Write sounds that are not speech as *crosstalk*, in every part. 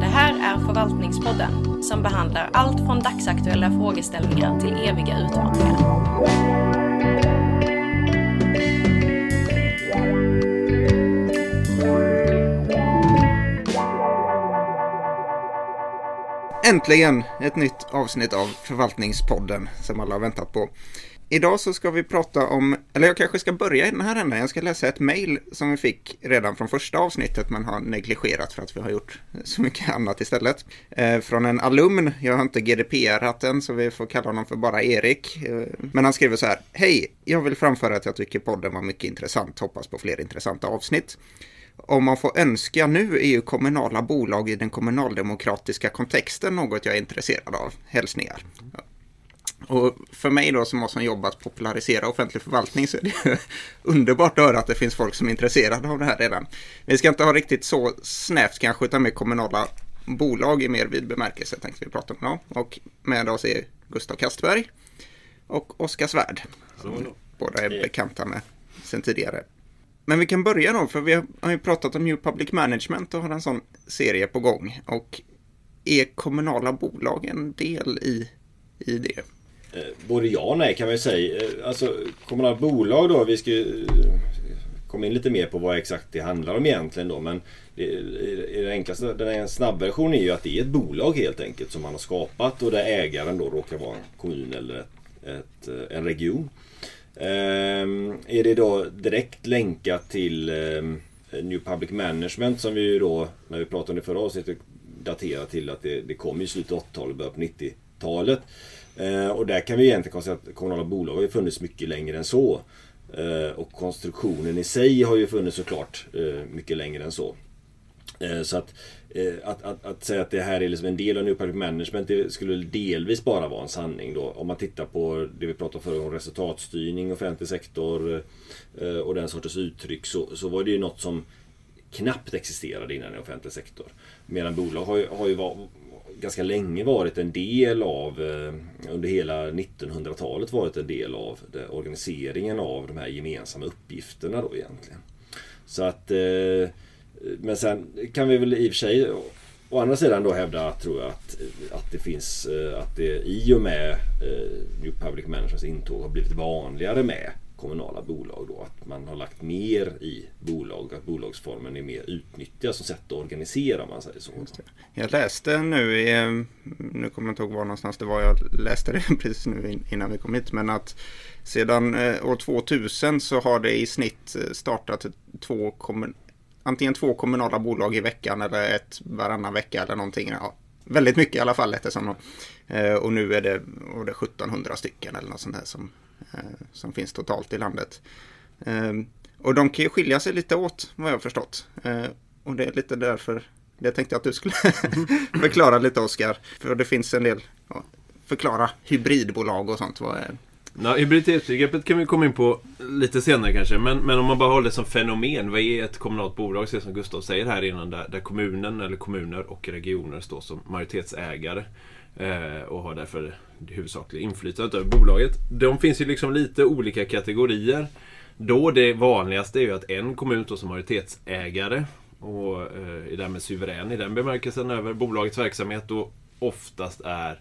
Det här är Förvaltningspodden som behandlar allt från dagsaktuella frågeställningar till eviga utmaningar. Äntligen ett nytt avsnitt av Förvaltningspodden som alla har väntat på. Idag så ska vi prata om, eller jag kanske ska börja i den här änden. Jag ska läsa ett mejl som vi fick redan från första avsnittet men har negligerat för att vi har gjort så mycket annat istället. Eh, från en alumn, jag har inte GDPR-at än så vi får kalla honom för bara Erik. Eh, men han skriver så här, Hej, jag vill framföra att jag tycker podden var mycket intressant, hoppas på fler intressanta avsnitt om man får önska nu är ju kommunala bolag i den kommunaldemokratiska kontexten något jag är intresserad av. Hälsningar. Och för mig då som har som jobb att popularisera offentlig förvaltning så är det *laughs* underbart att höra att det finns folk som är intresserade av det här redan. Vi ska inte ha riktigt så snävt kanske utan med kommunala bolag i mer vid bemärkelse tänkte vi prata om idag. Och med oss är Gustav Kastberg och Oskar Svärd. Som båda är bekanta med sen tidigare. Men vi kan börja då, för vi har ju pratat om New Public Management och har en sån serie på gång. Och är kommunala bolag en del i, i det? Eh, både ja och nej kan man ju säga. Eh, alltså kommunala bolag då, vi ska ju eh, komma in lite mer på vad exakt det handlar om egentligen då. Men det, det enklaste, den snabbversionen är ju att det är ett bolag helt enkelt som man har skapat och där ägaren då råkar vara en kommun eller ett, ett, en region. Ehm, är det då direkt länkat till ehm, New Public Management som vi ju då, när vi pratade om det förra avsnittet, daterar till att det, det kom i slutet av 80-talet, början på 90-talet. Eh, och där kan vi egentligen konstatera att kommunala bolag har ju funnits mycket längre än så. Eh, och konstruktionen i sig har ju funnits såklart eh, mycket längre än så. Så att, att, att, att, säga att det här är liksom en del av New Public Management det skulle delvis bara vara en sanning då. Om man tittar på det vi pratade förut om resultatstyrning, offentlig sektor och den sortens uttryck så, så var det ju något som knappt existerade innan i offentlig sektor. Medan bolag har ju, har ju var, ganska länge varit en del av, eh, under hela 1900-talet varit en del av det, organiseringen av de här gemensamma uppgifterna då egentligen. Så att eh, men sen kan vi väl i och för sig å andra sidan då hävda, tror jag, att, att det finns, eh, att det i och med New Public Managements intåg har blivit vanligare med kommunala bolag då. Att man har lagt mer i bolag, att bolagsformen är mer utnyttjad som sätt att organisera om man säger så. Jag läste nu i, eh, nu kommer jag inte ihåg var någonstans det var jag läste det *laughs* precis nu innan vi kom hit, men att sedan eh, år 2000 så har det i snitt eh, startat två kommun antingen två kommunala bolag i veckan eller ett varannan vecka eller någonting. Ja, väldigt mycket i alla fall eftersom de, och nu är det, och det 1700 stycken eller något sånt här som, eh, som finns totalt i landet. Ehm, och de kan ju skilja sig lite åt vad jag har förstått. Eh, och det är lite därför det tänkte jag att du skulle *laughs* förklara lite Oskar. För det finns en del, förklara hybridbolag och sånt. Vad är, Ja, hybriditetsbegreppet kan vi komma in på lite senare kanske. Men, men om man bara håller det som fenomen. Vad är ett kommunalt bolag? Så som Gustav säger här innan. Där, där kommunen eller kommuner och regioner står som majoritetsägare. Eh, och har därför det huvudsakliga inflytandet över bolaget. De finns ju liksom lite olika kategorier. Då det vanligaste är ju att en kommun står som majoritetsägare. Och eh, är därmed suverän i den bemärkelsen över bolagets verksamhet. Och oftast är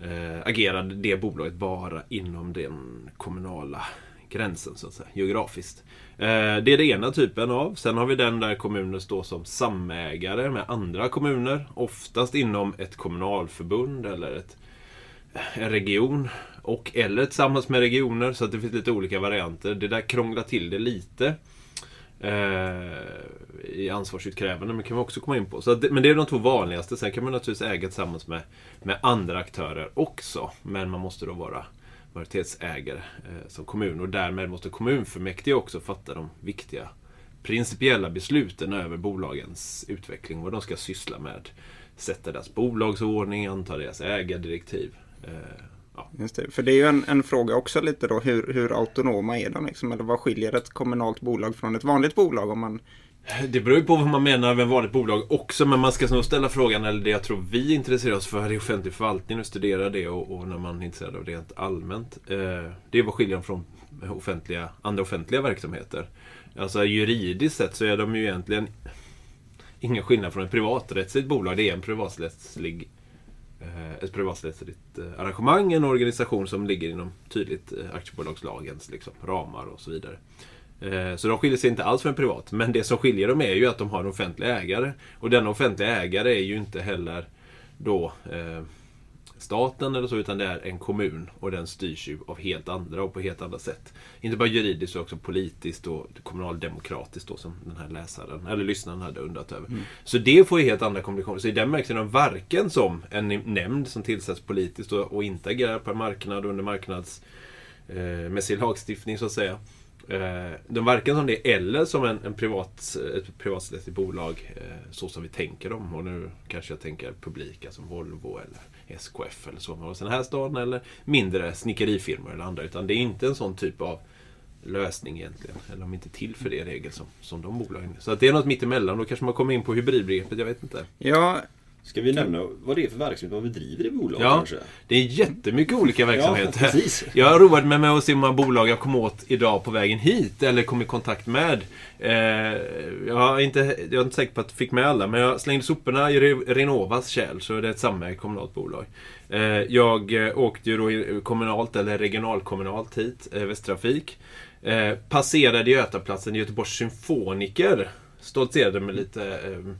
eh, agerade det bolaget bara inom den kommunala gränsen så att säga, geografiskt. Eh, det är den ena typen av. Sen har vi den där kommuner står som samägare med andra kommuner. Oftast inom ett kommunalförbund eller ett, en region. Och eller tillsammans med regioner så att det finns lite olika varianter. Det där krånglar till det lite. Eh, I ansvarsutkrävande, men kan vi också komma in på. Så det, men det är de två vanligaste. Sen kan man naturligtvis äga tillsammans med, med andra aktörer också. Men man måste då vara majoritetsägare eh, som kommun. Och därmed måste kommunfullmäktige också fatta de viktiga principiella besluten över bolagens utveckling. Vad de ska syssla med. Sätta deras bolagsordning, anta deras ägardirektiv. Eh, Ja. Just det. För det är ju en, en, fråga också lite då, hur, hur autonoma är de? Liksom? Eller vad skiljer ett kommunalt bolag från ett vanligt bolag? Om man... Det beror ju på vad man menar med vanligt bolag också, men man ska nog ställa frågan, eller det jag tror vi intresserar oss för i offentlig förvaltning och studera det och, och när man är intresserad av det rent allmänt. Eh, det är vad skiljer dem från offentliga, andra offentliga verksamheter. Alltså juridiskt sett så är de ju egentligen ingen skillnad från ett privaträttsligt bolag. Det är en privaträttslig Eh, ett privaträttsligt eh, arrangemang, en organisation som ligger inom tydligt eh, aktiebolagslagens liksom, ramar och så vidare. Så de skiljer sig inte alls från privat. Men det som skiljer dem är ju att de har en offentlig ägare. Och denna offentliga ägare är ju inte heller då eh, staten eller så, utan det är en kommun. Och den styrs ju av helt andra och på helt andra sätt. Inte bara juridiskt utan också politiskt och kommunaldemokratiskt då som den här läsaren, eller lyssnaren hade undrat över. Så det får ju helt andra komplikationer. Så i den bemärkelsen är de varken som en nämnd som tillsätts politiskt och, och inte agerar på en marknad under marknads eh, lagstiftning så att säga. Eh, de varken som det eller som en, en privat, ett privaträttsligt bolag eh, så som vi tänker dem. Och nu kanske jag tänker publika som Volvo eller SKF eller så. med den här staden eller mindre snickerifirmor eller andra. Utan det är inte en sån typ av lösning egentligen. Eller de är inte till för det i regel som, som de bolagen är. Så att det är något mittemellan. Då kanske man kommer in på hybridbegreppet, jag vet inte. Ja, Ska vi nämna vad det är för verksamhet man bedriver i bolag Ja, kanske? det är jättemycket olika verksamheter. Ja, precis. Jag har roat mig med att se hur många bolag jag kom åt idag på vägen hit, eller kom i kontakt med. Eh, jag, har inte, jag är inte säker på att jag fick med alla, men jag slängde soporna i Re- Renovas kärl, så det är ett samägt kommunalt bolag. Eh, jag eh, åkte ju då kommunalt, eller regionalkommunalt hit, eh, Västtrafik. Eh, passerade Götaplatsen i Göteborgs Symfoniker. Stoltserade med lite eh,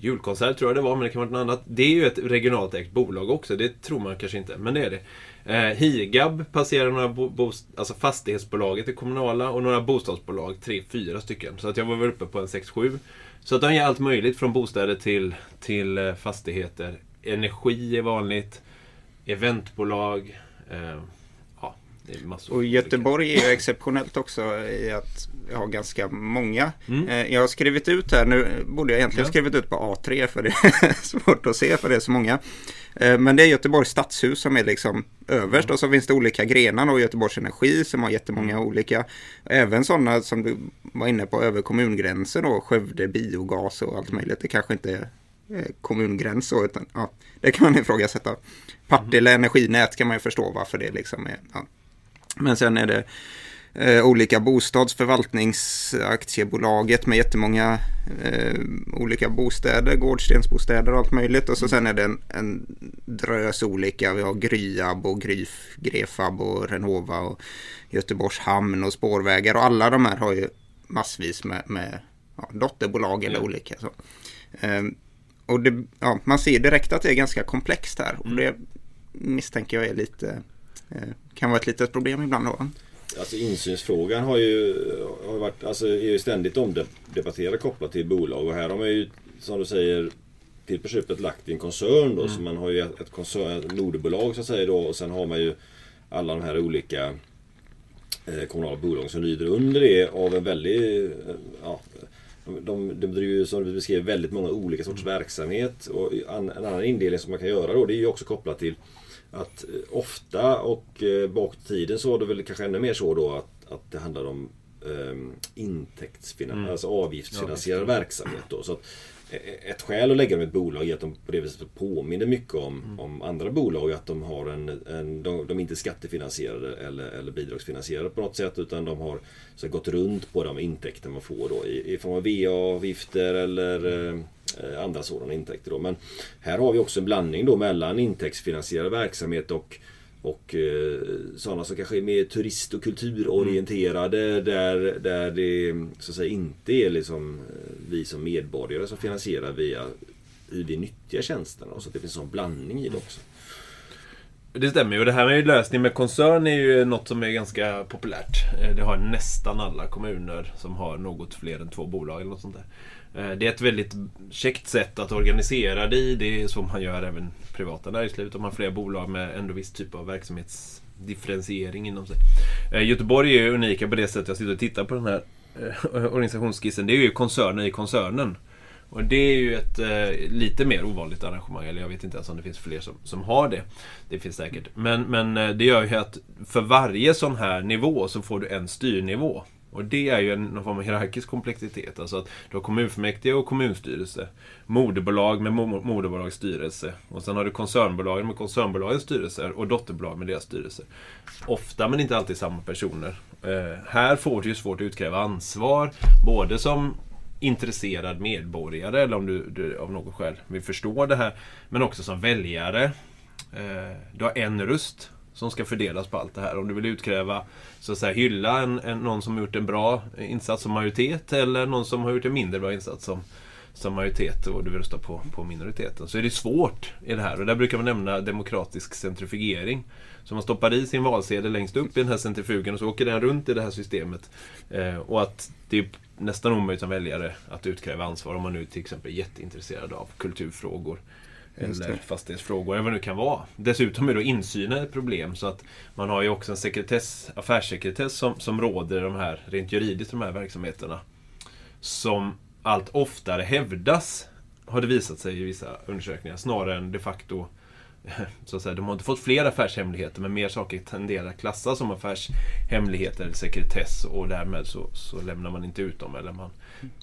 julkonsert tror jag det var, men det kan vara något annat. Det är ju ett regionalt ägt bolag också, det tror man kanske inte, men det är det. Eh, Higab passerar några bo, bost, alltså fastighetsbolaget det kommunala och några bostadsbolag, tre, fyra stycken. Så att jag var väl uppe på en 6-7. Så att de ger allt möjligt från bostäder till, till eh, fastigheter. Energi är vanligt, eventbolag, eh, ja, det är massor. och. Göteborg är ju exceptionellt också i att vi har ganska många. Mm. Eh, Jag har skrivit ut här, nu borde jag egentligen Ja. skrivit ut på A3 för det är *laughs* svårt att se för det är så många. Eh, Men det är Göteborgs stadshus som är liksom överst Mm. och så finns det olika grenar och Göteborgs Energi som har jättemånga Mm. olika. Även sådana som du var inne på över kommungränsen då, Skövde biogas och allt möjligt. Det kanske inte är eh, kommungräns så, utan ja, det kan man *laughs* ifrågasätta. Partille Energinät kan man ju förstå varför det liksom är. Ja. Men sen är det eh, olika bostadsförvaltningsaktiebolaget med jättemånga eh, olika bostäder, gårdstensbostäder och allt möjligt. Och så sen är det en, en drös olika. Vi har Gryab och Gryf, Grefab och Renova och Göteborgs hamn och spårvägar. Och alla de här har ju massvis med, med ja, dotterbolag eller Ja. olika. Så. Ehm, och det, ja, man ser direkt att det är ganska komplext här. Och det misstänker jag är lite, eh, kan vara ett litet problem ibland då. Alltså insynsfrågan har ju, har varit, alltså, är ju ständigt omdebatterad kopplat till bolag. Och här har man ju som du säger till på köpet lagt i en koncern då. Så man har ju ett, koncern, ett moderbolag så att säga då. Och sen har man ju alla de här olika eh, kommunala bolagen som lyder under det av en väldigt eh, ja, de, de, bedriver ju som du beskrev väldigt många olika sorters verksamhet. Och en, en annan indelning som man kan göra då det är ju också kopplat till att eh, ofta och eh, bakåt i tiden så var det väl kanske ännu mer så då att, att det handlar om um, intäktsfinan- Mm. alltså avgiftsfinansierad Ja, verksamhet. Då. Så att, ett skäl att lägga dem i ett bolag är att de på det viset påminner mycket om, Mm. om andra bolag. Att de, har en, en, de, de är inte skattefinansierade eller, eller bidragsfinansierade på något sätt utan de har så gått runt på de intäkter man får då i, i form av VA-avgifter eller mm. eh, andra sådana intäkter. Då. Men här har vi också en blandning då mellan intäktsfinansierad verksamhet och och eh, sådana som kanske är mer turist och kulturorienterade där, där det så att säga inte är liksom eh, vi som medborgare som finansierar via hur vi nyttjar tjänsterna. Så att det finns en sån blandning i det också. Det stämmer ju. Och det här med lösning med koncern är ju något som är ganska populärt. Eh, det har nästan alla kommuner som har något fler än två bolag eller något sånt där. Eh, det är ett väldigt käckt sätt att organisera det i. Det är så man gör även privata näringslivet. Om man har flera bolag med ändå viss typ av verksamhetsdifferentiering inom sig. Eh, Göteborg är ju unika på det sättet. Jag sitter och tittar på den här *laughs* organisationsskissen. Det är ju koncerner i koncernen. Och det är ju ett eh, lite mer ovanligt arrangemang. Eller jag vet inte ens om det finns fler som, som har det. Det finns säkert. Men, men eh, det gör ju att för varje sån här nivå så får du en styrnivå. Och det är ju en, någon form av hierarkisk komplexitet. Alltså att du har kommunfullmäktige och kommunstyrelse. Moderbolag med mo- moderbolags styrelse. Och sen har du koncernbolagen med koncernbolagens styrelser. Och dotterbolag med deras styrelser. Ofta men inte alltid samma personer. Eh, här får du ju svårt att utkräva ansvar. Både som intresserad medborgare eller om du, du av något skäl vill förstå det här. Men också som väljare. Eh, du har en röst som ska fördelas på allt det här. Om du vill utkräva, så att säga, hylla en, en, någon som har gjort en bra insats som majoritet eller någon som har gjort en mindre bra insats som, som majoritet och du vill rösta på, på minoriteten. Så är det svårt i det här och där brukar man nämna demokratisk centrifugering. Så man stoppar i sin valsedel längst upp i den här centrifugen och så åker den runt i det här systemet. Eh, och att det är nästan omöjligt som väljare att utkräva ansvar om man nu till exempel är jätteintresserad av kulturfrågor. Eller fastighetsfrågor, eller vad det nu kan vara. Dessutom är då insynen ett problem så att man har ju också en sekretess, affärssekretess som, som råder de här, rent juridiskt, de här verksamheterna. Som allt oftare hävdas, har det visat sig i vissa undersökningar, snarare än de facto *laughs* så att säga, de har inte fått fler affärshemligheter men mer saker tenderar att klassas som affärshemligheter eller sekretess och därmed så, så lämnar man inte ut dem eller man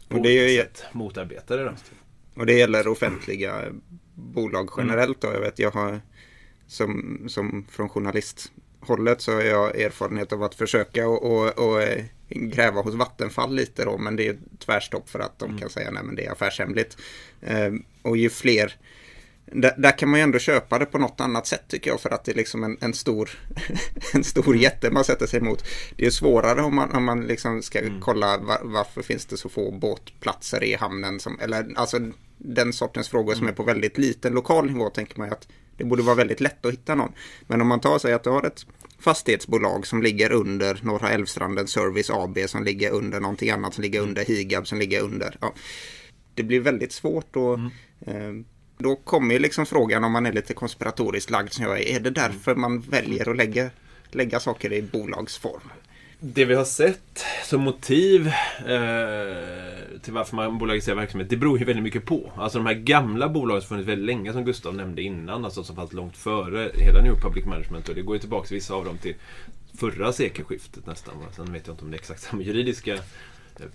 och det är ju sätt motarbetar det. Och det gäller offentliga bolag generellt då. Jag vet, jag har som, som från journalisthållet så har jag erfarenhet av att försöka och, och, och eh, gräva hos Vattenfall lite då. Men det är tvärstopp för att de mm. kan säga nej men det är affärshemligt. Eh, och ju fler där, där, kan man ju ändå köpa det på något annat sätt tycker jag för att det är liksom en, en stor, *laughs* en stor mm. jätte man sätter sig emot. Det är svårare om man, om man liksom ska mm. kolla var, varför finns det så få båtplatser i hamnen. Som, eller alltså den sortens frågor mm. som är på väldigt liten lokal nivå tänker man ju att det borde vara väldigt lätt att hitta någon. Men om man tar sig att du har ett fastighetsbolag som ligger under Norra Älvstranden Service AB som ligger under någonting annat som ligger under Higab som ligger under. Ja, det blir väldigt svårt att mm. eh, då kommer ju liksom frågan om man är lite konspiratoriskt lagd som jag är. Är det därför man väljer att lägga, lägga saker i bolagsform? Det vi har sett som motiv eh, till varför man bolagiserar verksamhet, det beror ju väldigt mycket på. Alltså de här gamla bolagen som funnits väldigt länge, som Gustav nämnde innan, alltså som fanns långt före hela New Public Management. Och det går ju tillbaka vissa av dem till förra sekelskiftet nästan. Sen vet jag inte om det är exakt samma juridiska eh,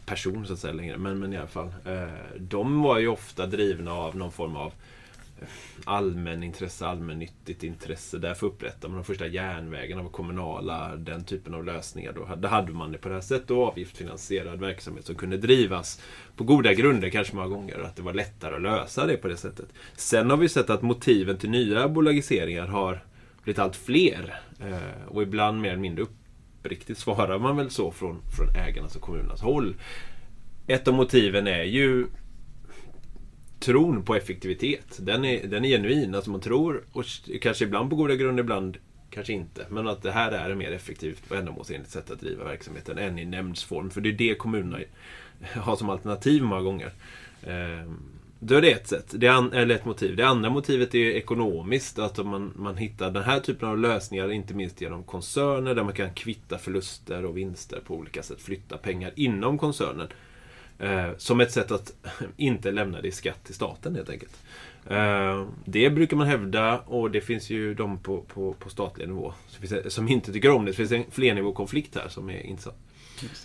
person så att säga längre. Men, men i alla fall. Eh, de var ju ofta drivna av någon form av allmänintresse, allmännyttigt intresse. Därför upprättade man de första järnvägarna, var kommunala, den typen av lösningar. Då, hade man det på det här sättet och avgiftsfinansierad verksamhet som kunde drivas på goda grunder kanske många gånger. Att det var lättare att lösa det på det sättet. Sen har vi sett att motiven till nya bolagiseringar har blivit allt fler. Eh, och ibland mer eller mindre uppriktigt svarar man väl så från, från ägarnas och kommunernas håll. Ett av motiven är ju tron på effektivitet. Den är, den är genuin. Alltså man tror, och kanske ibland på goda grunder, ibland kanske inte. Men att det här är ett mer effektivt och ändamålsenligt sätt att driva verksamheten än i nämndsform. För det är det kommunerna *laughs* har som alternativ många gånger. Ehm, Då är det ett sätt, det är eller ett motiv. Det andra motivet är ekonomiskt. Att man, man hittar den här typen av lösningar, inte minst genom koncerner, där man kan kvitta förluster och vinster på olika sätt. Flytta pengar inom koncernen. Eh, som ett sätt att *laughs* inte lämna det i skatt till staten helt enkelt. Eh, det brukar man hävda och det finns ju de på, på, på statlig nivå som inte tycker om det. Det finns en flernivåkonflikt här som är intressant.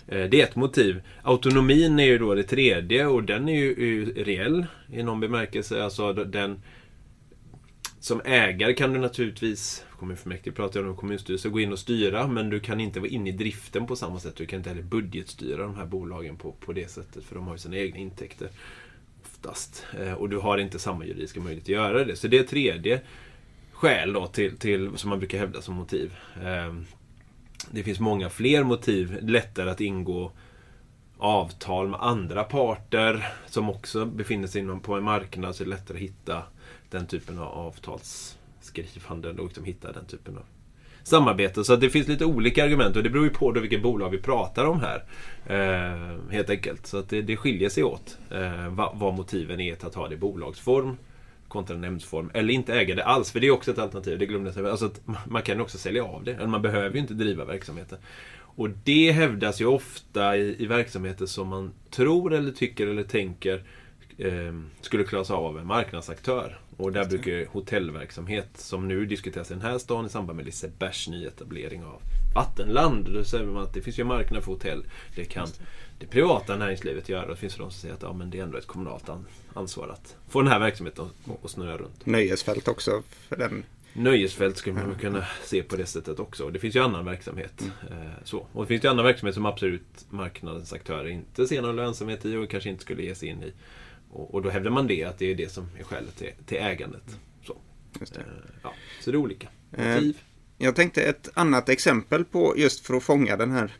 Eh, det är ett motiv. Autonomin är ju då det tredje och den är ju, är reell i någon bemärkelse. Alltså den, som ägare kan du naturligtvis, kommunfullmäktige pratar jag om kommunstyrelse, gå in och styra men du kan inte vara inne i driften på samma sätt. Du kan inte heller budgetstyra de här bolagen på, på det sättet för de har ju sina egna intäkter. Oftast. Eh, och du har inte samma juridiska möjlighet att göra det. Så det är tredje skäl då till, till, som man brukar hävda som motiv. Eh, det finns många fler motiv. Lättare att ingå avtal med andra parter som också befinner sig inom på en marknad så är det lättare att hitta den typen av avtalsskrivande och de hitta den typen av samarbete. Så det finns lite olika argument och det beror ju på då vilket bolag vi pratar om här. Eh, helt enkelt. Så att det, det skiljer sig åt eh, vad, vad, motiven är till att ha det i bolagsform kontra nämndsform. Eller inte äga det alls, för det är också ett alternativ. Det glömde jag säga. Alltså man kan också sälja av det. Man behöver ju inte driva verksamheten. Och det hävdas ju ofta i, i verksamheter som man tror eller tycker eller tänker eh, skulle klaras av av en marknadsaktör. Och där brukar hotellverksamhet, som nu diskuteras i den här stan i samband med Lisebergs nyetablering av vattenland. Då säger man att det finns ju marknad för hotell. Det kan det privata näringslivet göra. Det finns de som säger att ja, men det är ändå ett kommunalt ansvar att få den här verksamheten att snurra runt. Nöjesfält också för den Nöjesfält skulle man kunna se på det sättet också. Det finns ju annan verksamhet. Eh, så. Och det finns ju annan verksamhet som absolut marknadens aktörer inte ser någon lönsamhet i och kanske inte skulle ge sig in i. Och, och då hävdar man det, att det är det som är skälet till, till ägandet. Så. Det. Eh, ja. så det är olika Eh, motiv. Jag tänkte ett annat exempel på just för att fånga den här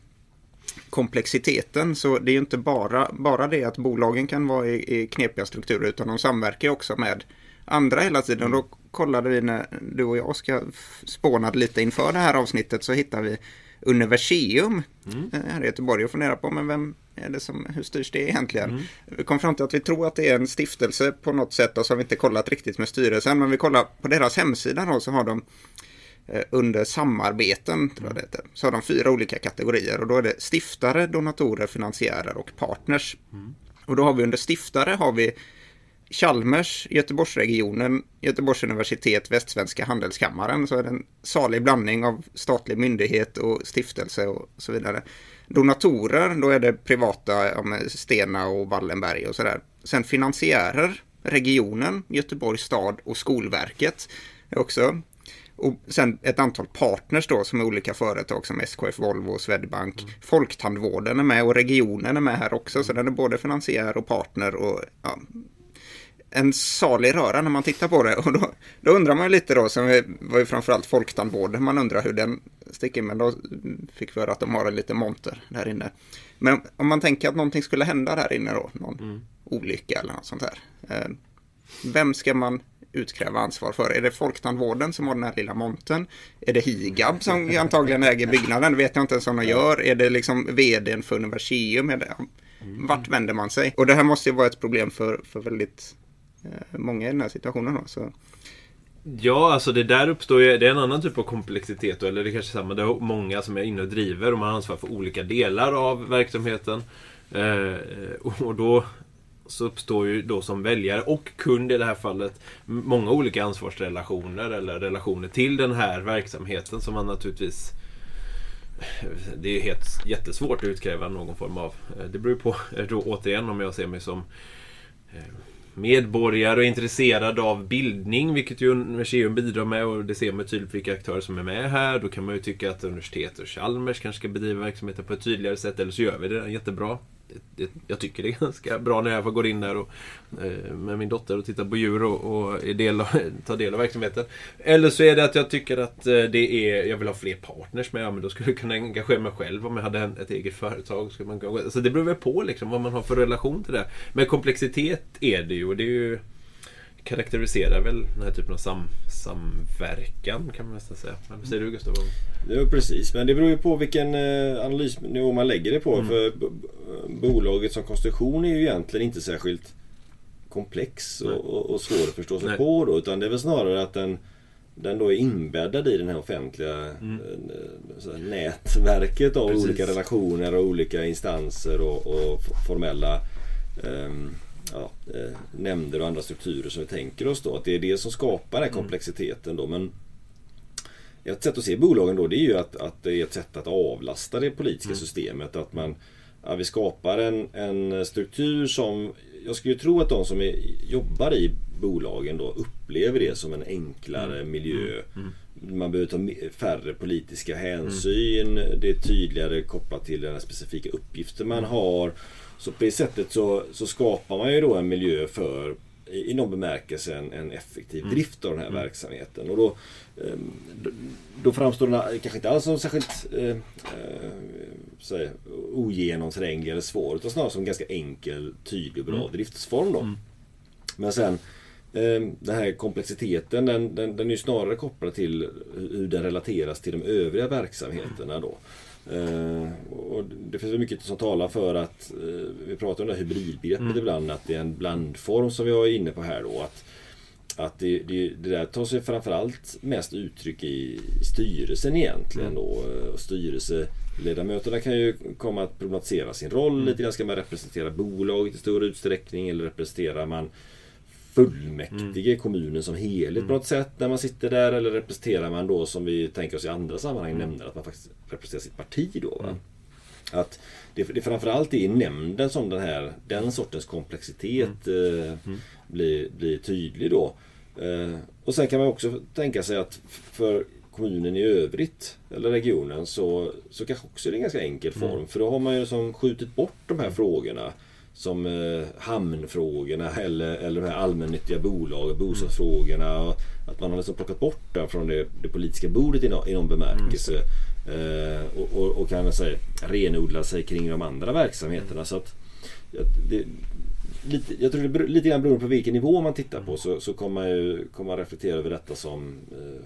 komplexiteten. Så det är ju inte bara, bara det att bolagen kan vara i, i knepiga strukturer utan de samverkar också med andra hela tiden. Då kollade vi när du och jag ska spånade lite inför det här avsnittet så hittade vi Universium eh, här i Göteborg och funderade på men vem det som, hur styrs det egentligen? Vi kom fram till att vi tror att det är en stiftelse på något sätt och så har vi inte kollat riktigt med styrelsen men vi kollar på deras hemsida då så har de eh, under samarbeten, tror jag det heter, så har de fyra olika kategorier och då är det stiftare, donatorer, finansiärer och partners. Och då har vi under stiftare har vi Chalmers, Göteborgsregionen, Göteborgs universitet, Västsvenska handelskammaren. Så är det en salig blandning av statlig myndighet och stiftelse och så vidare. Donatorer, då är det privata, ja, Stena och Wallenberg och sådär. Sen finansiärer, regionen, Göteborgs stad och Skolverket också. Och sen ett antal partners då som är olika företag som SKF Volvo och Swedbank. Folktandvården är med och regionen är med här också. Så den är både finansiär och partner och ja, en salig röra när man tittar på det. *laughs* Och då, då undrar man ju lite då, som var ju framförallt folktandvården, man undrar hur den sticker in. Men då fick vi höra att de har en liten monter där inne. Men om man tänker att någonting skulle hända där inne då, någon olycka eller något sånt här. Eh, vem ska man utkräva ansvar för? Är det Folktandvården som har den här lilla montern? Är det Higab som antagligen äger *laughs* byggnaden? Det vet jag inte ens om de gör. Är det liksom vdn för Universium? Är det, vart vänder man sig? Och det här måste ju vara ett problem för, för väldigt Eh, många i den här situationen. Då, så. Ja, alltså det där uppstår ju, det är en annan typ av komplexitet. Eller det är kanske är samma, det är många som är inne och driver och man har ansvar för olika delar av verksamheten. Eh, eh, och då så uppstår ju då som väljare och kund i det här fallet många olika ansvarsrelationer eller relationer till den här verksamheten som man naturligtvis det är helt jättesvårt att utkräva någon form av. Eh, det beror ju på, då återigen om jag ser mig som medborgare och intresserad av bildning, vilket ju Universium bidrar med och det ser man tydligt vilka aktörer som är med här. Då kan man ju tycka att universitet och Chalmers kanske ska bedriva verksamheten på ett tydligare sätt, eller så gör vi det jättebra. Det, jag tycker det är ganska bra när jag får gå in där och, eh, med min dotter och titta på djur och, och del av, *laughs* ta del av verksamheten. Eller så är det att jag tycker att eh, det är, jag vill ha fler partners med, ja, men då skulle jag kunna engagera mig själv om jag hade en, ett eget företag. Skulle man, kunna- det beror väl på liksom, vad man har för relation till det. Men komplexitet är det ju och det är ju karaktäriserar väl den här typen av sam, samverkan kan man nästan säga. Vad säger du Gustav? Ja, precis. Men det beror ju på vilken eh, analysnivå man lägger det på. För b- b- bolaget som konstruktion är ju egentligen inte särskilt komplex och, och, och svår att förstå sig Nej. på då. Utan det är väl snarare att den, den då är inbäddad i den här offentliga eh, så här, nätverket av Precis. olika relationer och olika instanser och, och formella ehm, ja, eh, nämnder och andra strukturer som vi tänker oss då. Att det är det som skapar den här komplexiteten då. Men ett sätt att se bolagen då det är ju att, att det är ett sätt att avlasta det politiska systemet. Att man ja, vi skapar en, en struktur som jag skulle tro att de som är, jobbar i bolagen då upplever det som en enklare miljö. Man behöver ta färre politiska hänsyn. Det är tydligare kopplat till den specifika uppgiften man har. Så på det sättet så, så skapar man ju då en miljö för i någon bemärkelse en, en effektiv drift av den här verksamheten. Och då, ehm, då- framstår den kanske inte alls som särskilt eh, eh, säg, ogenomtränglig eller svår utan snarare som en ganska enkel, tydlig och bra driftsform. Då. Men sen eh, den här komplexiteten den, den, den är ju snarare kopplad till hur den relateras till de övriga verksamheterna. Då. Eh, och det finns mycket som talar för att, eh, vi pratar om det här hybridbegreppet ibland, att det är en blandform som vi var inne på här då. Att, att det, det, det där tar sig framförallt mest uttryck i, styrelsen egentligen då. Eh, Och styrelseledamöterna kan ju komma att problematisera sin roll lite grann. Ska man representera bolaget i stor utsträckning eller representerar man fullmäktige, kommunen som helhet på något sätt när man sitter där eller representerar man då som vi tänker oss i andra sammanhang nämnder att man faktiskt representerar sitt parti då. Va? Att det, det framförallt är i nämnden som den här den sortens komplexitet eh, blir, blir tydlig då. Eh, och sen kan man också tänka sig att för kommunen i övrigt, eller regionen, så, så kanske också det är en ganska enkel form. Mm. För då har man ju som skjutit bort de här frågorna som eh, hamnfrågorna eller, eller de här allmännyttiga bolagen, bostadsfrågorna. Och att man har liksom plockat bort dem från det, det politiska bordet i, no, i någon bemärkelse. Eh, och, och, och kan säga, renodla sig kring de andra verksamheterna. Så att, det, lite, jag tror det beror, lite grann beroende på vilken nivå man tittar på så, så kommer man ju kommer man reflektera över detta som eh,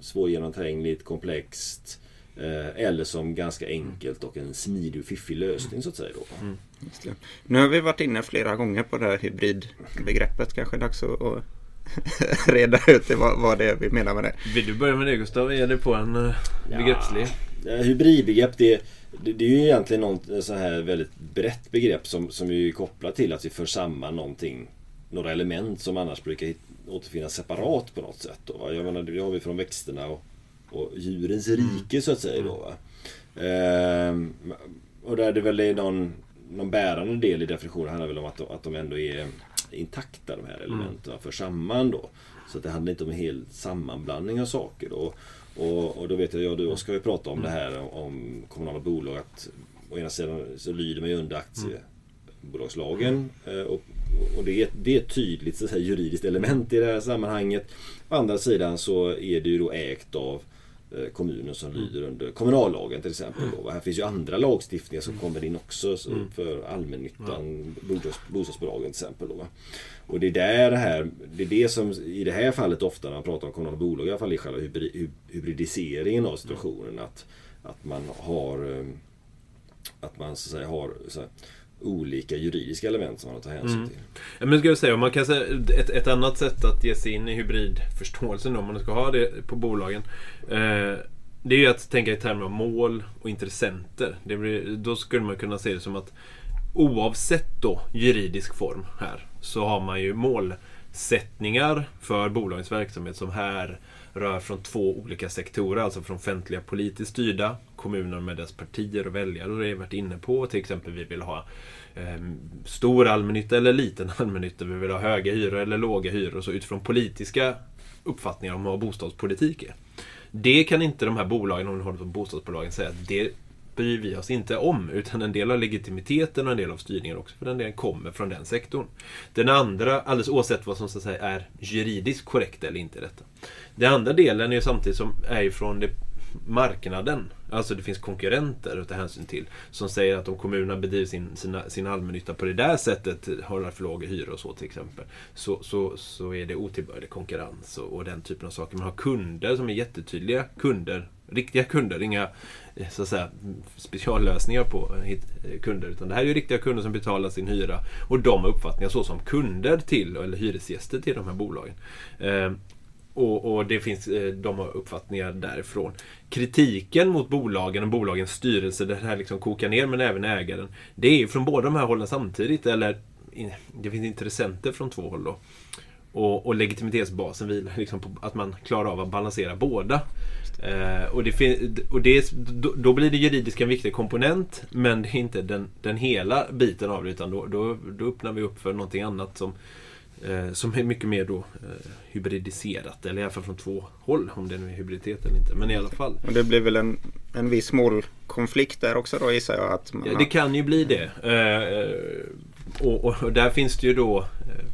svårgenomträngligt, komplext eller som ganska enkelt och en smidig och fiffig lösning så att säga. Då. Just det. Nu har vi varit inne flera gånger på det här hybridbegreppet. Kanske dags att, att *laughs* reda ut det, vad, vad det är vi menar med det. Vill du börja med det Gustav? Är det på en uh, begreppslig? Ja, hybridbegrepp det, det, det är ju egentligen något så här väldigt brett begrepp som, som är kopplat till att vi för samman någonting några element som annars brukar återfinnas separat på något sätt. Då, va? Jag menar, det har vi från växterna och, och djurens rike så att säga. Då, va? Ehm, och där det väl är någon, någon bärande del i definitionen handlar väl om att, de- att de ändå är intakta de här elementen för samman då. Så det handlar inte om en hel sammanblandning av saker. Då. Och, och då vet jag, jag och du ska ju prata om det här om, om kommunala bolag. Att å ena sidan så lyder man ju under aktiebolagslagen. eh, Och, och det, är, det är ett tydligt så att säga, juridiskt element i det här sammanhanget. Å andra sidan så är det ju då ägt av kommunen som lyder under kommunallagen till exempel. Då. Här finns ju andra lagstiftningar som kommer in också så, för allmännyttan, bostads, bostadsbolagen till exempel. Då? Och det är där det här, det är det som i det här fallet ofta när man pratar om kommunala bolag, i alla fall i själva hybri, hy- hybridiseringen av situationen. Att, att man har eh, att man så att säga har så här, olika juridiska element som man har att ta hänsyn till. Ja, men ska jag säga, man kan säga ett, ett annat sätt att ge sig in i hybridförståelsen om man ska ha det på bolagen. Eh, det är ju att tänka i termer av mål och intressenter. Det blir, då skulle man kunna se det som att oavsett då juridisk form här så har man ju målsättningar för bolagens verksamhet som här rör från två olika sektorer, alltså från offentliga politiskt styrda, kommuner med dess partier och väljare, och det har jag varit inne på. Till exempel vi vill ha eh, stor allmännytta eller liten *laughs* allmännytta, vi vill ha höga hyror eller låga hyror, så utifrån politiska uppfattningar om vad bostadspolitik är. Det kan inte de här bolagen, om du håller på bostadsbolagen, säga att det bryr vi oss inte om. Utan en del av legitimiteten och en del av styrningen också för den delen kommer från den sektorn. Den andra, alldeles oavsett vad som så att säga är juridiskt korrekt eller inte detta. Den andra delen är ju samtidigt som är från det, marknaden. Alltså det finns konkurrenter att ta hänsyn till. Som säger att om kommunerna bedriver sin, sina, sin allmännytta på det där sättet, har för låga hyror och så till exempel. Så, så, så är det otillbörlig konkurrens och, och den typen av saker. Man har kunder som är jättetydliga kunder. Riktiga kunder, inga så att säga, speciallösningar på eh, eh, kunder. Utan det här är ju riktiga kunder som betalar sin hyra. Och de har uppfattningar så som kunder till, eller hyresgäster till de här bolagen. Eh, och, och det finns, de har uppfattningar därifrån. Kritiken mot bolagen och bolagens styrelse, det här liksom kokar ner, men även ägaren. Det är ju från båda de här hållen samtidigt, eller det finns intressenter från två håll då. Och, och legitimitetsbasen vilar liksom på att man klarar av att balansera båda. Eh, och det fin- och det är, då, då blir det juridiska en viktig komponent, men det är inte den, den hela biten av det, utan då, då, då öppnar vi upp för någonting annat som, eh, som är mycket mer då eh, hybridiserat, eller i alla fall från två håll, om det nu är hybriditet eller inte. Men i alla fall. Och det blir väl en, en viss målkonflikt där också då gissar jag. Att man Ja, har- det kan ju bli det. Eh, och, och, och där finns det ju då... Eh,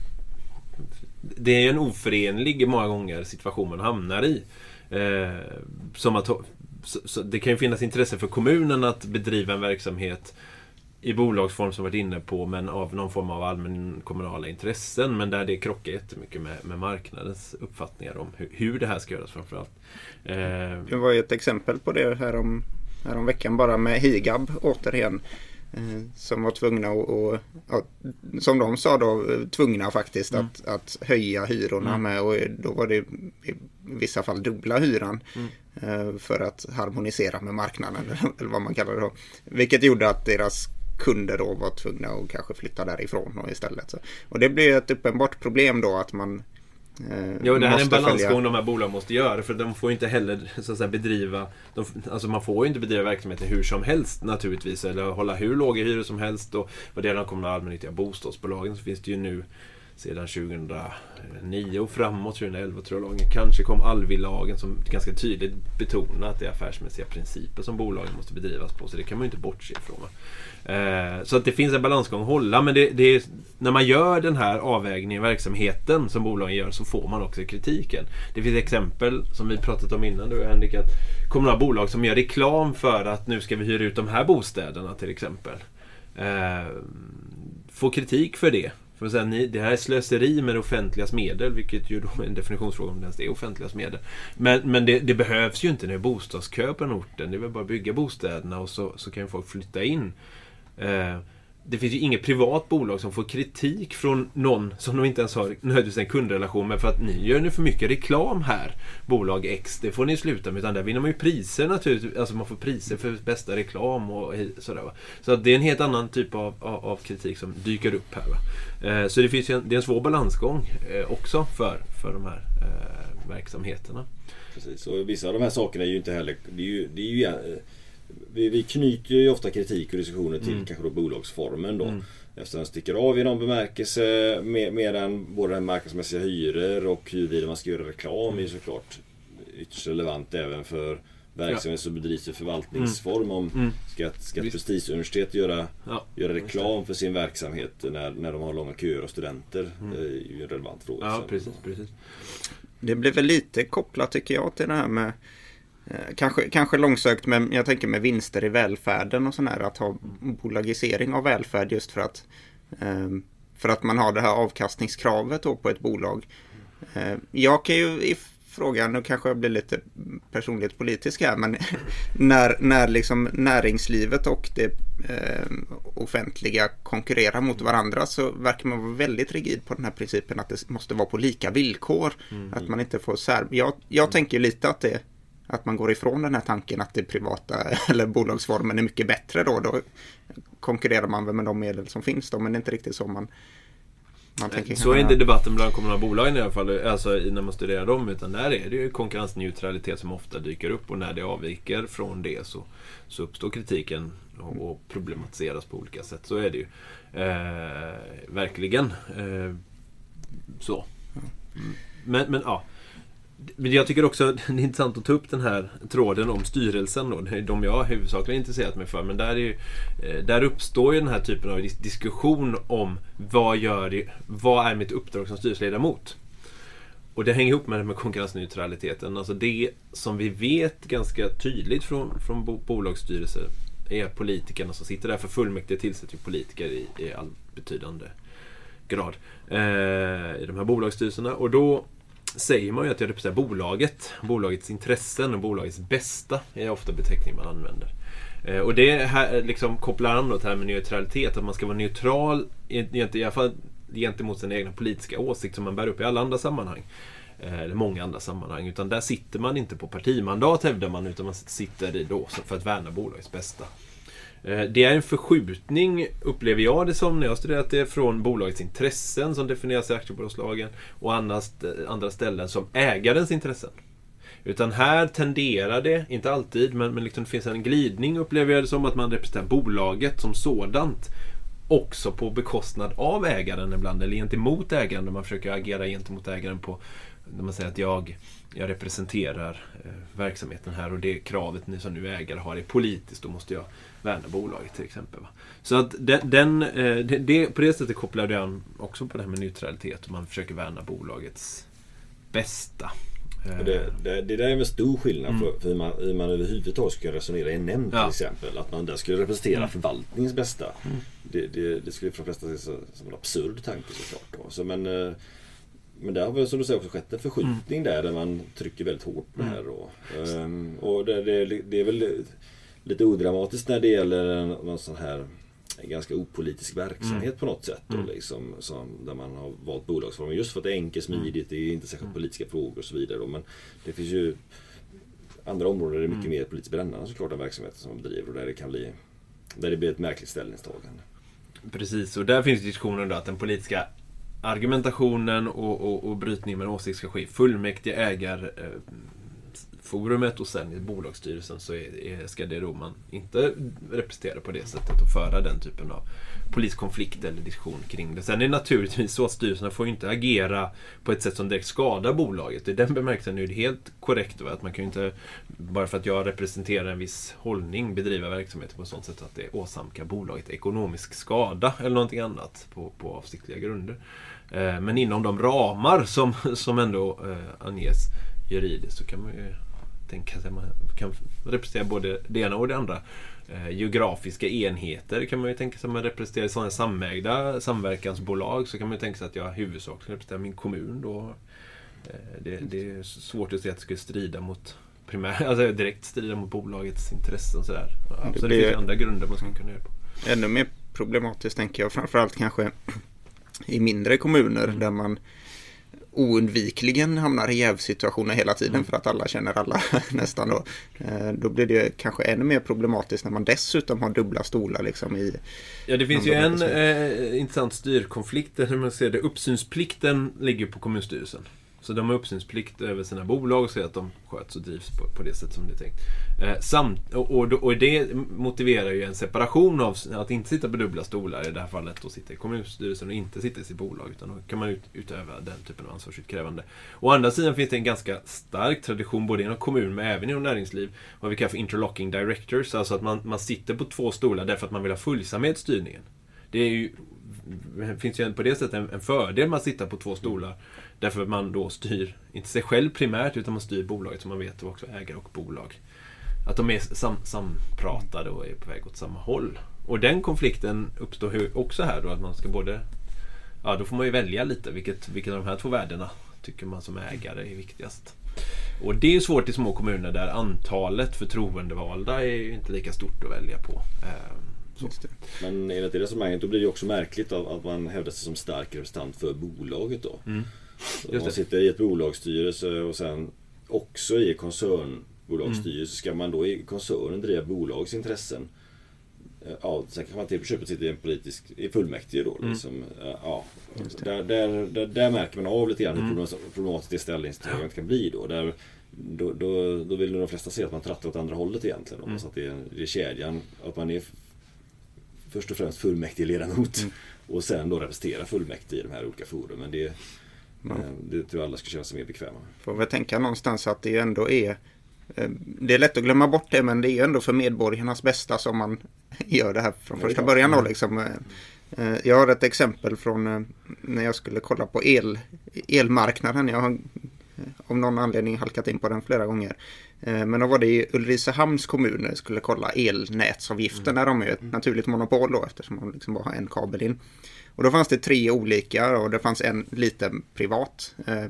det är ju en oförenlig många gånger situation man hamnar i. Eh, som att, så, så det kan ju finnas intresse för kommunen att bedriva en verksamhet i bolagsform som vi varit inne på, men av någon form av allmän kommunala intressen. Men där det krockar jättemycket med, med marknadens uppfattningar om hur, hur det här ska göras framförallt. Eh, Det var ju ett exempel på det här om, här om veckan bara med Higab återigen. Eh, som var tvungna att, och, ja, som de sa då, eh, tvungna faktiskt att, att höja hyrorna med och då var det i vissa fall dubbla hyran. eh, För att harmonisera med marknaden *laughs* eller vad man kallar det då. Vilket gjorde att deras kunder då var tvungna att kanske flytta därifrån och istället. Och det blir ett uppenbart problem då att man eh, Ja, det här är en balansgång de här bolagen måste göra. För de får inte heller så att säga, bedriva... De, alltså man får ju inte bedriva verksamheten hur som helst naturligtvis. Eller hålla hur låga hyror som helst. Och vad det gäller de kommunala allmännyttiga bostadsbolagen så finns det ju nu sedan 2009 och framåt, 2011 tror jag lagen. Kanske kom Alvi-lagen som ganska tydligt betonar att det är affärsmässiga principer som bolagen måste bedrivas på. Så det kan man ju inte bortse ifrån. Eh, så att det finns en balansgång att hålla. Men det, det är, när man gör den här avvägningen i verksamheten som bolagen gör så får man också kritiken. Det finns exempel som vi pratat om innan du och Henrik. Att kommunala bolag som gör reklam för att nu ska vi hyra ut de här bostäderna till exempel. Eh, får kritik för det. För att säga, ni, det här är slöseri med det offentligas medel, vilket ju då är en definitionsfråga om det ens är offentligas medel. Men, men det, det, behövs ju inte när det är bostadskö på den orten. Det är väl bara att bygga bostäderna och så, så kan folk flytta in. Eh, det finns ju inget privat bolag som får kritik från någon som de inte ens har nödvändigtvis en kundrelation med för att ni gör nu för mycket reklam här. Bolag X, det får ni sluta med. Utan där vinner man ju priser naturligtvis. Alltså man får priser för bästa reklam och sådär. Va? Så att det är en helt annan typ av, av, av kritik som dyker upp här. Va? Eh, så det finns en, det är en svår balansgång eh, också för, för de här eh, verksamheterna. Precis, och vissa av de här sakerna är ju inte heller... Det är ju, det är ju, eh, vi, vi knyter ju ofta kritik och diskussioner till mm. kanske då bolagsformen då. Mm. Eftersom den sticker av i någon bemärkelse med, medan både den marknadsmässiga hyror och huruvida man ska göra reklam mm. är såklart ytterst relevant även för verksamhet som bedrivs i förvaltningsform. Mm. Om mm. ska, ska ett prestigeuniversitet göra, ja, göra reklam för sin verksamhet när, när de har långa köer av studenter? Mm. Det är ju en relevant fråga. Ja, precis, precis. Det blir väl lite kopplat tycker jag till det här med Eh, kanske, kanske långsökt, men jag tänker med vinster i välfärden och sådär. Att ha bolagisering av välfärd just för att, ehm, för att man har det här avkastningskravet då på ett bolag. Eh, jag kan ju i frågan, nu kanske jag blir lite personligt politisk här, men *laughs* när, när liksom näringslivet och det eh, offentliga konkurrerar mot varandra så verkar man vara väldigt rigid på den här principen att det måste vara på lika villkor. Mm. Att man inte får sär... Jag, jag tänker lite att det att man går ifrån den här tanken att det privata *laughs* eller bolagsformen är mycket bättre då. Då konkurrerar man väl med de medel som finns då, men det är inte riktigt så man man tänker så är inte debatten bland kommunala bolagen i alla fall, alltså när man studerar dem. Utan där är det ju konkurrensneutralitet som ofta dyker upp och när det avviker från det så, så uppstår kritiken och, och problematiseras på olika sätt. Så är det ju. Eh, verkligen. Eh, så. Men, men ja. Men jag tycker också *laughs* det är intressant att ta upp den här tråden om styrelsen. Då. Det är de jag huvudsakligen intresserat mig för. Men där, är ju, eh, där uppstår ju den här typen av diskussion om vad, gör det, vad är mitt uppdrag som styrelseledamot? Och det hänger ihop med det med konkurrensneutraliteten. Alltså det som vi vet ganska tydligt från, från bolagsstyrelser är att politikerna som sitter där, för fullmäktige tillsätter ju politiker i, i all betydande grad eh, i de här bolagsstyrelserna. Och då säger man ju att jag representerar bolaget. Bolagets intressen och bolagets bästa är ofta beteckningen man använder. Eh, och det här liksom kopplar an till det här med neutralitet, att man ska vara neutral i alla fall gentemot sin egna politiska åsikt som man bär upp i alla andra sammanhang. Eh, eller många andra sammanhang. Utan där sitter man inte på partimandat hävdar man, utan man sitter i då för att värna bolagets bästa. Eh, det är en förskjutning, upplever jag det som, när jag studerat det, från bolagets intressen som definieras i aktiebolagslagen och andra ställen som ägarens intressen. Utan här tenderar det, inte alltid, men, men liksom det finns en glidning upplever jag det som att man representerar bolaget som sådant. Också på bekostnad av ägaren ibland, eller gentemot ägaren, när man försöker agera gentemot ägaren på när man säger att jag, jag representerar eh, verksamheten här och det kravet ni som nu ägare har är politiskt, då måste jag värna bolaget till exempel. Va? Så att den, den eh, det, det, på det sättet kopplar jag an också på det här med neutralitet och man försöker värna bolagets bästa. Det, det, det där är en stor skillnad mm. för, för hur, man, hur man överhuvudtaget ska resonera i en nämnd ja. till exempel. Att man där skulle representera mm. förvaltningens bästa. Mm. Det, det, det, skulle för de flesta se som en absurd tanke såklart. Då. Så, men, eh, men där har väl som du säger också skett en förskjutning där, där man trycker väldigt hårt på det här. Och, um, och det, är väl lite odramatiskt när det gäller någon sån här ganska opolitisk verksamhet mm. på något sätt. Då, mm. liksom, som, där man har valt bolagsformen just för att det är enkelt, mm. smidigt, det är inte särskilt mm. politiska frågor och så vidare. Då, men det finns ju andra områden där det är mycket mm. mer politiskt brännande såklart, den verksamheten som man bedriver och där det kan bli där det blir ett märkligt ställningstagande. Precis, och där finns diskussionen då att den politiska argumentationen och, och, och brytningen med åsikt ska ske i fullmäktige ägar eh, forumet och sen i bolagsstyrelsen så är, är, ska det då man inte representera på det sättet och föra den typen av poliskonflikt eller diskussion kring det. Sen är det naturligtvis så att styrelserna får ju inte agera på ett sätt som direkt skadar bolaget. I den bemärkelsen är det helt korrekt. Va? Att man kan ju inte, bara för att jag representerar en viss hållning, bedriva verksamhet på ett sådant sätt att det åsamkar bolaget ekonomisk skada eller någonting annat på, på avsiktliga grunder. Eh, men inom de ramar som, som ändå eh, anges juridiskt så kan man ju tänka sig man kan representera både det ena och det andra. Eh, geografiska enheter kan man ju tänka sig att man representerar sådana samägda samverkansbolag så kan man ju tänka sig att jag huvudsakligen representerar min kommun då. Det, det, är svårt att se att det skulle strida mot primär, *laughs* alltså direkt strida mot bolagets intressen. Sådär. Ja, så det finns andra grunder man skulle kunna göra på. Ännu mer problematiskt tänker jag framförallt kanske i mindre kommuner mm. där man oundvikligen hamnar i jävsituationer hela tiden mm. för att alla känner alla *laughs* nästan då. Eh, då blir det kanske ännu mer problematiskt när man dessutom har dubbla stolar liksom i... Ja, det finns ju en eh, intressant styrkonflikt, hur man ser det. Uppsynsplikten ligger på kommunstyrelsen. Så de har uppsynsplikt över sina bolag och ser att de sköts och drivs på, på det sätt som det är tänkt. Eh, samt, och, och, och, det motiverar ju en separation av att inte sitta på dubbla stolar, i det här fallet att sitta i kommunstyrelsen och inte sitta i sitt bolag. Utan då kan man ut, utöva den typen av ansvarsutkrävande. Å andra sidan finns det en ganska stark tradition både inom kommun men även inom näringsliv. Vad vi kallar för interlocking directors. Alltså att man, man sitter på två stolar därför att man vill ha följsamhet i styrningen. Det är ju, finns ju på det sättet en, en fördel med att sitta på två stolar. Därför att man då styr, inte sig själv primärt, utan man styr bolaget så man vet också ägare och bolag. Att de är sam, sampratade och är på väg åt samma håll. Och den konflikten uppstår också här då, att man ska både... Ja, då får man ju välja lite, vilket, vilket av de här två värdena tycker man som ägare är viktigast. Och det är svårt i små kommuner där antalet förtroendevalda är ju inte lika stort att välja på. Ehm, Men enligt det resonemanget då blir det också märkligt att man hävdar sig som stark representant för bolaget då. Mm. Om man sitter i ett bolagsstyrelse och sen också i koncernbolagsstyrelse. Mm. Ska man då i koncernen driva bolags intressen? Eh, ja, sen kanske man till på köpet sitter i en politisk, i fullmäktige då. Mm. Liksom, eh, ja, där, där, där, där, märker man av lite grann hur mm. problematiskt det ställningstagandet kan bli då. Där, då, då, då vill de flesta se att man trattar åt andra hållet egentligen. Mm. Så att det är, det är kedjan, att man är först och främst fullmäktigeledamot mm. och sen då representerar fullmäktige i de här olika forumen. Det, Ja. Eh, det tror jag alla ska känna sig mer bekväma. Får väl tänka någonstans att det ändå är eh, det är lätt att glömma bort det men det är ändå för medborgarnas bästa som man *laughs* gör det här från första början. Då, mm. liksom. Eh, jag har ett exempel från när jag skulle kolla på el, elmarknaden. Jag har av någon anledning halkat in på den flera gånger. Men då var det i Ulricehamns kommun jag skulle kolla elnätsavgiften. Mm. De är ett naturligt monopol då eftersom man liksom bara har en kabel in. Och då fanns det tre olika och det fanns en liten privat. Eh,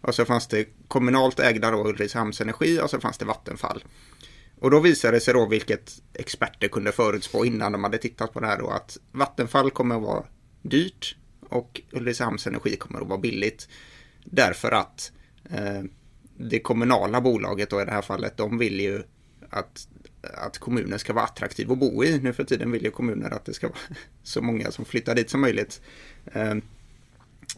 och så fanns det kommunalt ägda då Ulricehamns Energi och så fanns det Vattenfall. Och då visade det sig då vilket experter kunde förutspå innan de hade tittat på det här då att Vattenfall kommer att vara dyrt och Ulricehamns Energi kommer att vara billigt. Därför att eh, det kommunala bolaget då i det här fallet, de vill ju att att kommunen ska vara attraktiv att bo i. Nu för tiden vill ju kommuner att det ska vara *laughs* så många som flyttar dit som möjligt. Ehm,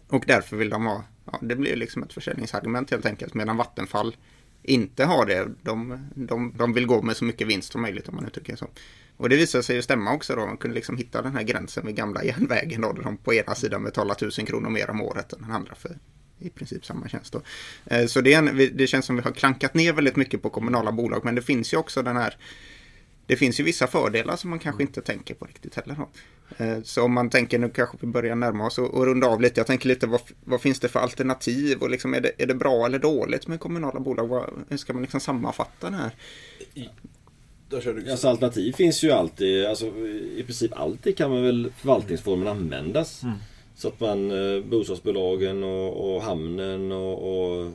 och därför vill de ha, ja, det blir liksom ett försäljningsargument helt enkelt, medan Vattenfall inte har det. De, de, de vill gå med så mycket vinst som möjligt om man uttrycker det så. Och det visade sig ju stämma också då. Man kunde liksom hitta den här gränsen vid gamla järnvägen då, där de på ena sidan betalar 1000 kronor mer om året än den andra för i princip samma tjänst. Då. Eh, så det, en, det känns som vi har klankat ner väldigt mycket på kommunala bolag. Men det finns ju också den här det finns ju vissa fördelar som man kanske inte tänker på riktigt heller. Då. Eh, så om man tänker, nu kanske vi börjar närma oss och, och runda av lite. Jag tänker lite, vad, vad finns det för alternativ? Och liksom, är, det, är det bra eller dåligt med kommunala bolag? Vad, hur ska man liksom sammanfatta det här? Alltså, alternativ finns ju alltid. Alltså, I princip alltid kan man väl förvaltningsformen användas. Mm. Så att man, eh, bostadsbolagen och, och hamnen och, och,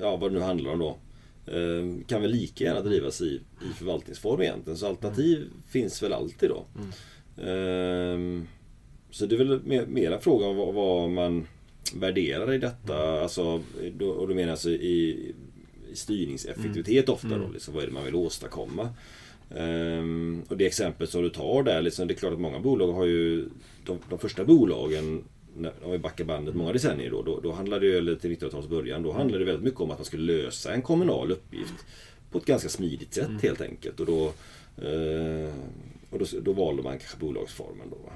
ja, vad det nu handlar om då. Eh, kan väl lika gärna drivas i, i förvaltningsform egentligen. Så alternativ mm. finns väl alltid då. Mm. Eh, så det är väl mer, mera fråga om vad, vad, man värderar i detta. Mm. Alltså, då, och då menar jag alltså i, i styrningseffektivitet mm. ofta då. Mm. Liksom, vad är det man vill åstadkomma? Um, och det exempel som du tar där, liksom, det är klart att många bolag har ju de, de första bolagen om vi backar bandet många decennier då, då, då handlade det, eller till 1900-talets början, då handlade det väldigt mycket om att man skulle lösa en kommunal uppgift på ett ganska smidigt sätt mm. helt enkelt. Och då, eh, och då, då valde man kanske bolagsformen då.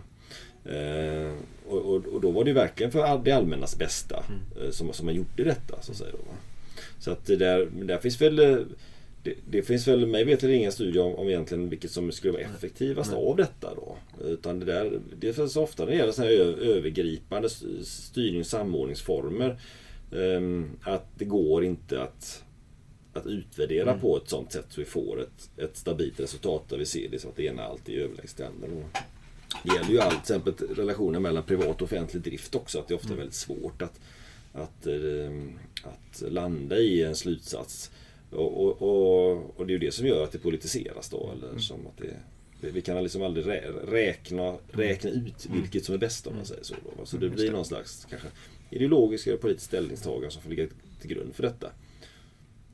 Eh, och, och, och, då var det verkligen för det allmännas bästa mm. eh, som, som man gjorde detta. Så att, säga, då, va? så att där, där finns väl eh, det, det, finns väl mig vet ingen studie om, om egentligen vilket som skulle vara effektivast Nej. av detta då. Utan det där, det finns ofta när det gäller sådana här övergripande styrning och samordningsformer. Um, att det går inte att, att utvärdera mm. på ett sånt sätt så vi får ett, ett stabilt resultat där vi ser det så att det ena alltid är överlägset det andra. Det gäller ju allt, till exempel relationen mellan privat och offentlig drift också. Att det ofta är mm. väldigt svårt att, att, um, att landa i en slutsats och, och, och, och, det är ju det som gör att det politiseras då. Eller mm. som att det, vi kan liksom aldrig räkna, räkna ut mm. vilket som är bäst om man mm. säger så. Då. Så det blir någon slags kanske ideologisk eller politisk ställningstagande som får ligga till grund för detta.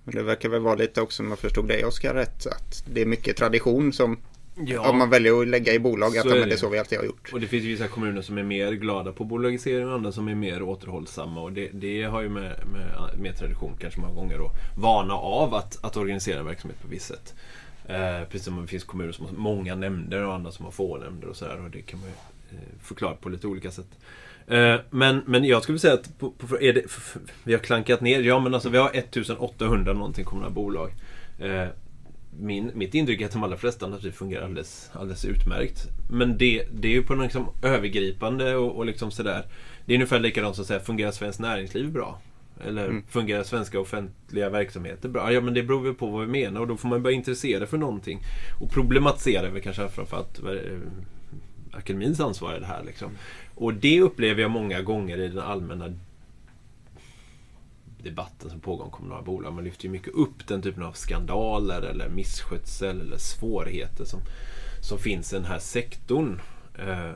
Men det verkar väl vara lite också, om jag förstod dig Oskar rätt, att det är mycket tradition som Ja. Om man väljer att lägga i bolag att det. det är så vi alltid har gjort. Och det finns vissa kommuner som är mer glada på bolagisering och andra som är mer återhållsamma. Och det, det har ju med, med, med tradition kanske många gånger då vana av att, att organisera verksamhet på visst sätt. Eh, precis som det finns kommuner som har många nämnder och andra som har få nämnder och sådär. Och det kan man ju eh, förklara på lite olika sätt. Eh, men, men jag skulle säga att på, på, det, vi har klankat ner. Ja men alltså vi har 1800 någonting kommunala bolag. Min, mitt intryck är att de allra flesta naturligtvis fungerar alldeles, alldeles utmärkt. Men det, det är ju på något liksom övergripande och, och liksom sådär. Det är ungefär likadant som att säga, fungerar svenskt näringsliv bra? Eller mm. fungerar svenska offentliga verksamheter bra? Ja men det beror väl på vad vi menar och då får man börja intressera för någonting. Och problematisera väl kanske framförallt eh, akademins ansvar i det här. Liksom. Och det upplever jag många gånger i den allmänna debatten som pågår om kommunala bolag. Man lyfter ju mycket upp den typen av skandaler eller misskötsel eller svårigheter som, som finns i den här sektorn. Eh,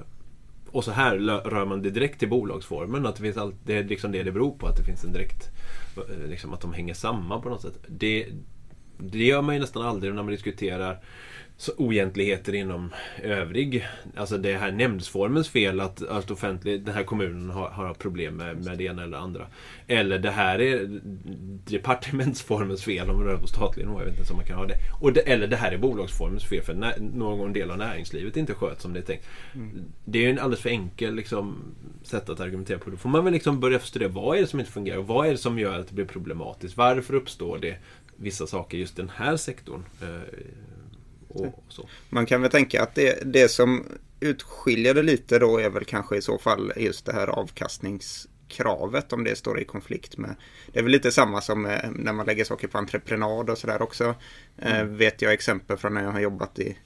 och så här rör man det direkt till bolagsformen. Att det, finns allt, det är liksom det det beror på. Att det finns en direkt... Eh, liksom att de hänger samman på något sätt. Det, det gör man ju nästan aldrig när man diskuterar oegentligheter inom övrig, alltså det här nämndsformens fel att, att offentlig, den här kommunen har, har problem med, med det ena eller andra. Eller det här är departementsformens fel om det rör på statlig nivå, jag vet inte om man kan ha det. Och det, Eller det här är bolagsformens fel för när, någon del av näringslivet inte sköts som det är tänkt. Mm. Det är en alldeles för enkel liksom, sätt att argumentera på. Då får man väl liksom börja studera vad är det som inte fungerar och vad är det som gör att det blir problematiskt? Varför uppstår det vissa saker just den här sektorn? Eh, man kan väl tänka att det, det som utskiljer det lite då är väl kanske i så fall just det här avkastningskravet om det står i konflikt med. Det är väl lite samma som när man lägger saker på entreprenad och sådär också. Eh, mm. vet jag exempel från när jag har jobbat i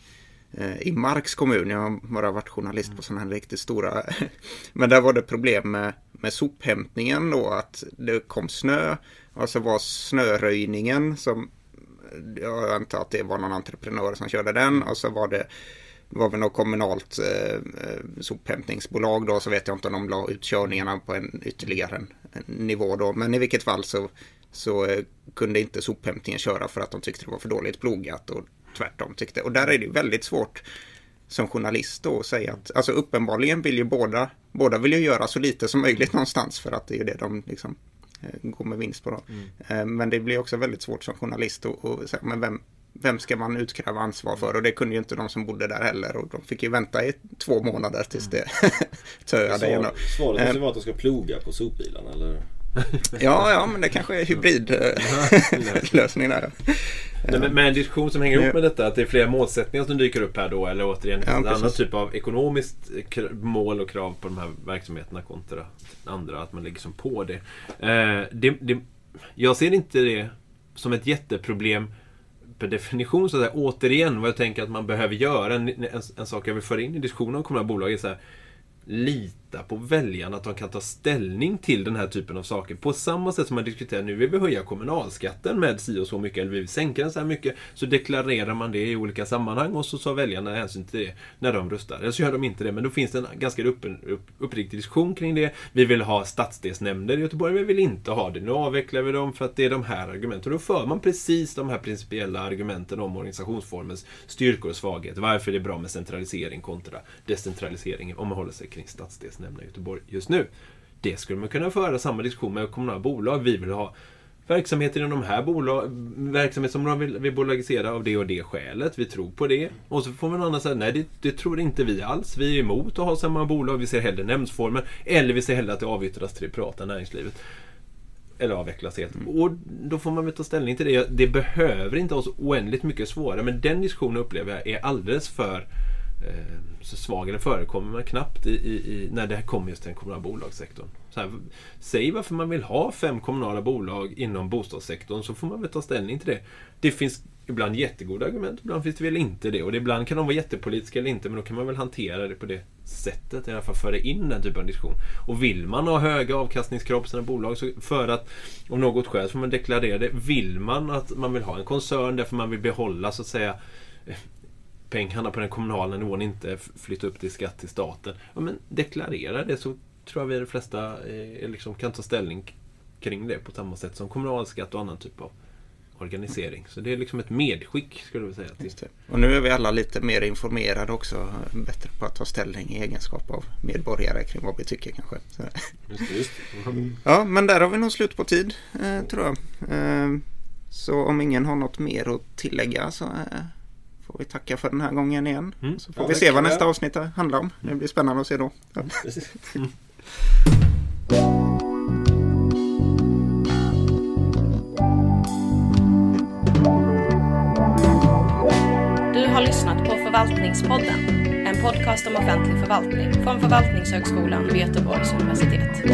eh, i Marks kommun. Jag har bara varit journalist på sådana här riktigt stora. *laughs* Men där var det problem med, med sophämtningen då. Att det kom snö. Och så var snöröjningen som jag antar att det var någon entreprenör som körde den och så var det var väl något kommunalt eh, eh, sophämtningsbolag då så vet jag inte om de la ut körningarna på en ytterligare en, en nivå då. Men i vilket fall så, så eh, kunde inte sophämtningen köra för att de tyckte det var för dåligt plogat och tvärtom tyckte. Och där är det väldigt svårt som journalist då att säga att alltså uppenbarligen vill ju båda, båda vill ju göra så lite som möjligt någonstans för att det är ju det de liksom gå med vinst på. Då. Mm. Eh, men det blir också väldigt svårt som journalist att säga, men vem, vem ska man utkräva ansvar för? Och det kunde ju inte de som bodde där heller. Och de fick ju vänta i två månader tills det *laughs* töade igen. Svaret måste vara att de ska ploga på sopbilarna eller? *laughs* ja, ja, men det kanske är hybridlösning *laughs* där. Men, med en diskussion som hänger ihop med detta, att det är flera målsättningar som dyker upp här då, eller återigen ja, en annan typ av ekonomiskt mål och krav på de här verksamheterna kontra andra, att man lägger som på det. Eh, det, det. Jag ser inte det som ett jätteproblem per definition, så att säga. återigen, vad jag tänker att man behöver göra, en, en, en sak jag vill föra in i diskussionen om kommunala bolag är så här, lita på väljarna att de kan ta ställning till den här typen av saker. På samma sätt som man diskuterar nu vill vi höja kommunalskatten med si och så mycket eller vi vill sänka den så här mycket. Så deklarerar man det i olika sammanhang och så tar väljarna hänsyn till det när de röstar. Eller så gör de inte det men då finns det en ganska upp, upp, uppriktig diskussion kring det. Vi vill ha stadsdelsnämnder i Göteborg men vi vill inte ha det. Nu avvecklar vi dem för att det är de här argumenten. Och då för man precis de här principiella argumenten om organisationsformens styrkor och svagheter. Varför det är bra med centralisering kontra decentralisering om man håller sig kring stadsdelsnämnder nämna Göteborg just nu. Det skulle man kunna föra samma diskussion med kommunala bolag. Vi vill ha verksamheter inom de här bolag, verksamhet som de vill, vill bolagisera av det och det skälet. Vi tror på det. Och så får man andra säga, nej det, det, tror inte vi alls. Vi är emot att ha samma bolag. Vi ser hellre nämndsformen. Eller vi ser hellre att det avyttras till det privata näringslivet. Eller avvecklas helt. Mm. Och då får man väl ta ställning till det. Det behöver inte vara så oändligt mycket svårare. Men den diskussionen upplever jag är alldeles för Eh, så svag. Förekommer man knappt i, i, i, när det kommer just till den kommunala bolagssektorn. Så här, säg varför man vill ha fem kommunala bolag inom bostadssektorn så får man väl ta ställning till det. Det finns ibland jättegoda argument, ibland finns det väl inte det. Och ibland kan de vara jättepolitiska eller inte, men då kan man väl hantera det på det sättet. I alla fall föra in den typen av diskussion. Och vill man ha höga avkastningskrav på sina bolag så för att av något skäl får man deklarera det. Vill man att man vill ha en koncern därför man vill behålla så att säga pengarna på den kommunala nivån inte flytta upp till skatt till staten. Ja, men deklarera det så tror jag vi de flesta eh, liksom kan ta ställning kring det på samma sätt som kommunalskatt och annan typ av organisering. Så det är liksom ett medskick skulle jag säga. Till. Och nu är vi alla lite mer informerade också. Bättre på att ta ställning i egenskap av medborgare kring vad vi tycker kanske. Just, just. Mm. Ja, men där har vi nog slut på tid eh, tror jag. Eh, så om ingen har något mer att tillägga så eh, får vi tacka för den här gången igen. Mm. Så får ja, vi se vad nästa avsnitt handlar om. Det blir spännande att se då. Mm. Du har lyssnat på Förvaltningspodden, en podcast om offentlig förvaltning från Förvaltningshögskolan vid Göteborgs universitet.